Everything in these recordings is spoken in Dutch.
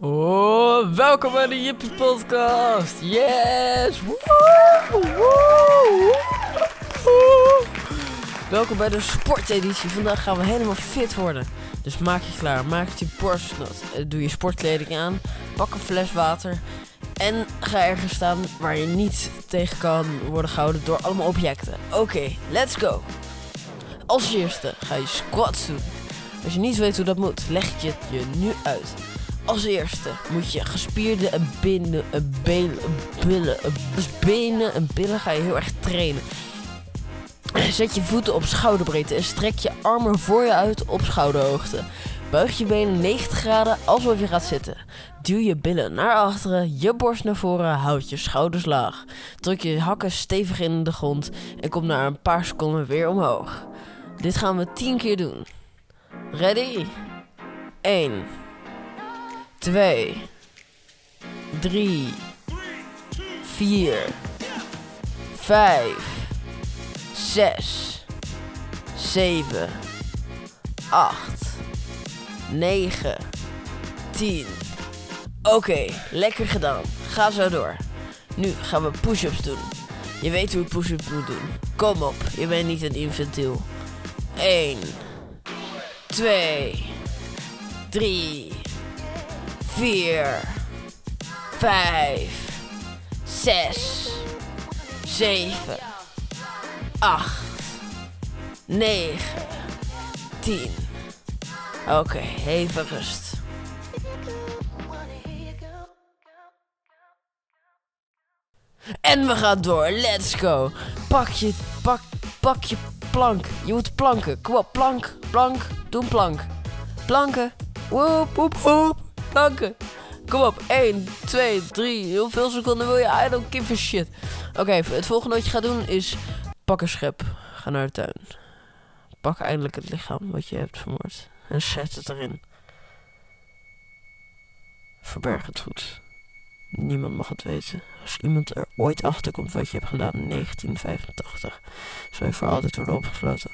Oh, welkom bij de Jippie Podcast. Yes! Welkom bij de sporteditie. Vandaag gaan we helemaal fit worden. Dus maak je klaar, maak je borst nat. Eh, Doe je sportkleding aan, pak een fles water en ga ergens staan waar je niet tegen kan worden gehouden door allemaal objecten. Oké, let's go. Als eerste ga je squats doen. Als je niet weet hoe dat moet, leg ik het je nu uit. Als eerste moet je gespierde en binnen, en billen, en dus benen en billen ga je heel erg trainen. Zet je voeten op schouderbreedte en strek je armen voor je uit op schouderhoogte. Buig je benen 90 graden alsof je gaat zitten. Duw je billen naar achteren, je borst naar voren, houd je schouders laag. Druk je hakken stevig in de grond en kom na een paar seconden weer omhoog. Dit gaan we 10 keer doen. Ready? 1 2 3 4 5 6 7 8 9 10 Oké, lekker gedaan. Ga zo door. Nu gaan we push-ups doen. Je weet hoe je push-ups moet doen. Kom op, je bent niet een infantiel. 1 2 3 4 5 6 7 8 9 10 Oké, even rust. En we gaan door. Let's go. Pak je, pak, pak je plank. Je moet planken. Kom op, plank, plank. Doe plank. Planken. Woep, woep, woep. Kom op. 1, 2, 3. Hoeveel seconden wil je? I don't give a shit. Oké, het volgende wat je gaat doen is... Pak een schep. Ga naar de tuin. Pak eindelijk het lichaam wat je hebt vermoord. En zet het erin. Verberg het goed. Niemand mag het weten. Als iemand er ooit achter komt wat je hebt gedaan in 1985, zal je voor altijd worden opgesloten.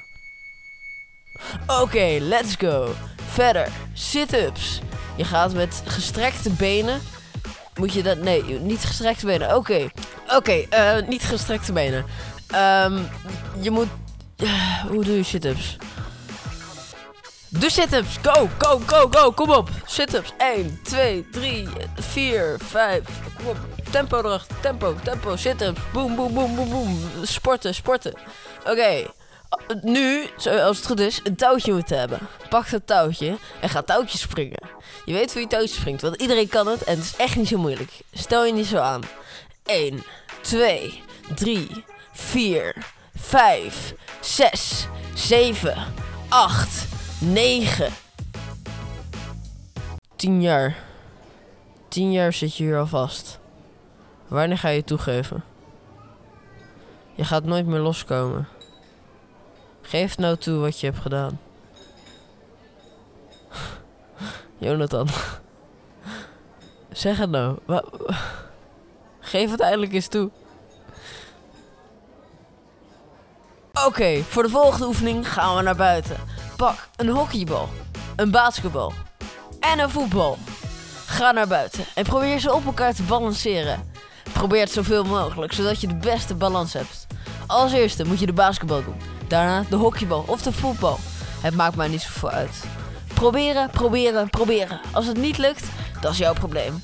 Oké, let's go. Verder, sit-ups. Je gaat met gestrekte benen. Moet je dat. Nee, niet gestrekte benen. Oké. Oké, eh, niet gestrekte benen. Ehm, je moet. hoe doe je sit-ups? Doe sit-ups. Go, go, go, go. Kom op. Sit-ups. 1, 2, 3, 4, 5. Kom op. Tempo erachter. Tempo, tempo. Sit-ups. Boom, boom, boom, boom, boom. Sporten, sporten. Oké. Nu, als het goed is, een touwtje moeten hebben. Pak dat touwtje en ga touwtje springen. Je weet hoe je touwtje springt, want iedereen kan het en het is echt niet zo moeilijk. Stel je niet zo aan. 1, 2, 3, 4, 5, 6, 7, 8, 9. 10 jaar. 10 jaar zit je hier al vast. Wanneer ga je toegeven? Je gaat nooit meer loskomen. Geef nou toe wat je hebt gedaan. Jonathan. Zeg het nou. Geef het eindelijk eens toe. Oké, voor de volgende oefening gaan we naar buiten. Pak een hockeybal, een basketbal en een voetbal. Ga naar buiten en probeer ze op elkaar te balanceren. Probeer het zoveel mogelijk, zodat je de beste balans hebt. Als eerste moet je de basketbal doen. Daarna de hockeybal of de voetbal. Het maakt mij niet zoveel uit. Proberen, proberen, proberen. Als het niet lukt, dat is jouw probleem.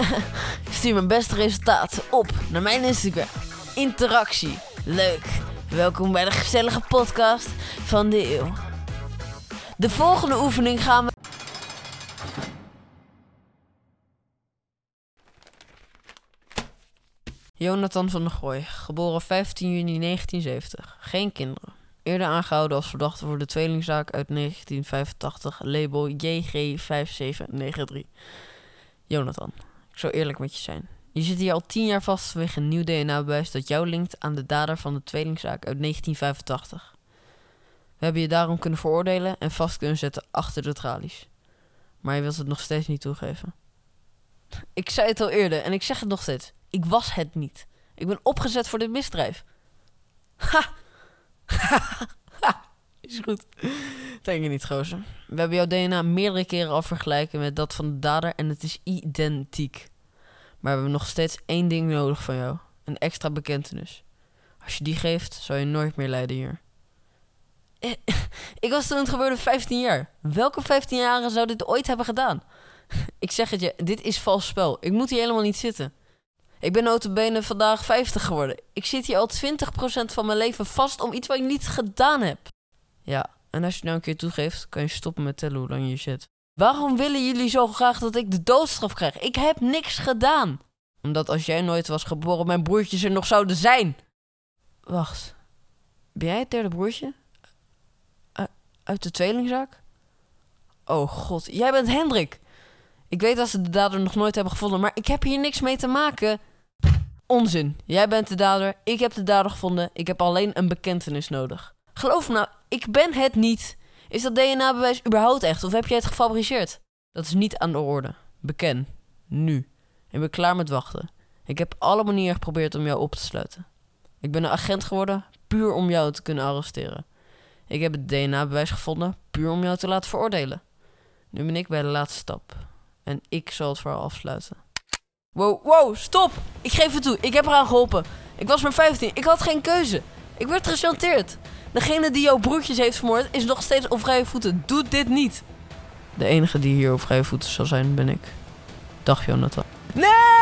Stuur mijn beste resultaat op naar mijn Instagram. Interactie. Leuk. Welkom bij de gezellige podcast van de eeuw. De volgende oefening gaan we. Jonathan van der Gooi, geboren 15 juni 1970. Geen kinderen. Eerder aangehouden als verdachte voor de tweelingzaak uit 1985, label JG5793. Jonathan, ik zou eerlijk met je zijn. Je zit hier al 10 jaar vast vanwege een nieuw DNA-bewijs dat jou linkt aan de dader van de tweelingzaak uit 1985. We hebben je daarom kunnen veroordelen en vast kunnen zetten achter de tralies. Maar je wilt het nog steeds niet toegeven. Ik zei het al eerder en ik zeg het nog steeds. Ik was het niet. Ik ben opgezet voor dit misdrijf. Ha! is goed. Denk je niet, gozer. We hebben jouw DNA meerdere keren al vergelijken met dat van de dader en het is identiek. Maar we hebben nog steeds één ding nodig van jou. Een extra bekentenis. Als je die geeft, zal je nooit meer lijden hier. Eh, Ik was toen het gebeurde 15 jaar. Welke 15-jarigen zou dit ooit hebben gedaan? Ik zeg het je, dit is vals spel. Ik moet hier helemaal niet zitten. Ik ben notabene vandaag 50 geworden. Ik zit hier al 20% van mijn leven vast om iets wat ik niet gedaan heb. Ja, en als je nou een keer toegeeft, kan je stoppen met tellen hoe lang je zit. Waarom willen jullie zo graag dat ik de doodstraf krijg? Ik heb niks gedaan. Omdat als jij nooit was geboren, mijn broertjes er nog zouden zijn. Wacht. Ben jij het derde broertje? U- uit de tweelingzaak? Oh god, jij bent Hendrik. Ik weet dat ze de dader nog nooit hebben gevonden, maar ik heb hier niks mee te maken. Onzin. Jij bent de dader, ik heb de dader gevonden. Ik heb alleen een bekentenis nodig. Geloof me nou, ik ben het niet. Is dat DNA-bewijs überhaupt echt of heb jij het gefabriceerd? Dat is niet aan de orde. Beken. Nu. Ik ben klaar met wachten. Ik heb alle manieren geprobeerd om jou op te sluiten. Ik ben een agent geworden puur om jou te kunnen arresteren. Ik heb het DNA-bewijs gevonden puur om jou te laten veroordelen. Nu ben ik bij de laatste stap. En ik zal het verhaal afsluiten. Wow, wow, stop! Ik geef het toe, ik heb eraan geholpen. Ik was maar 15, ik had geen keuze. Ik werd gechanteerd. Degene die jouw broertjes heeft vermoord is nog steeds op vrije voeten. Doe dit niet. De enige die hier op vrije voeten zal zijn, ben ik. Dag, Jonathan. Nee!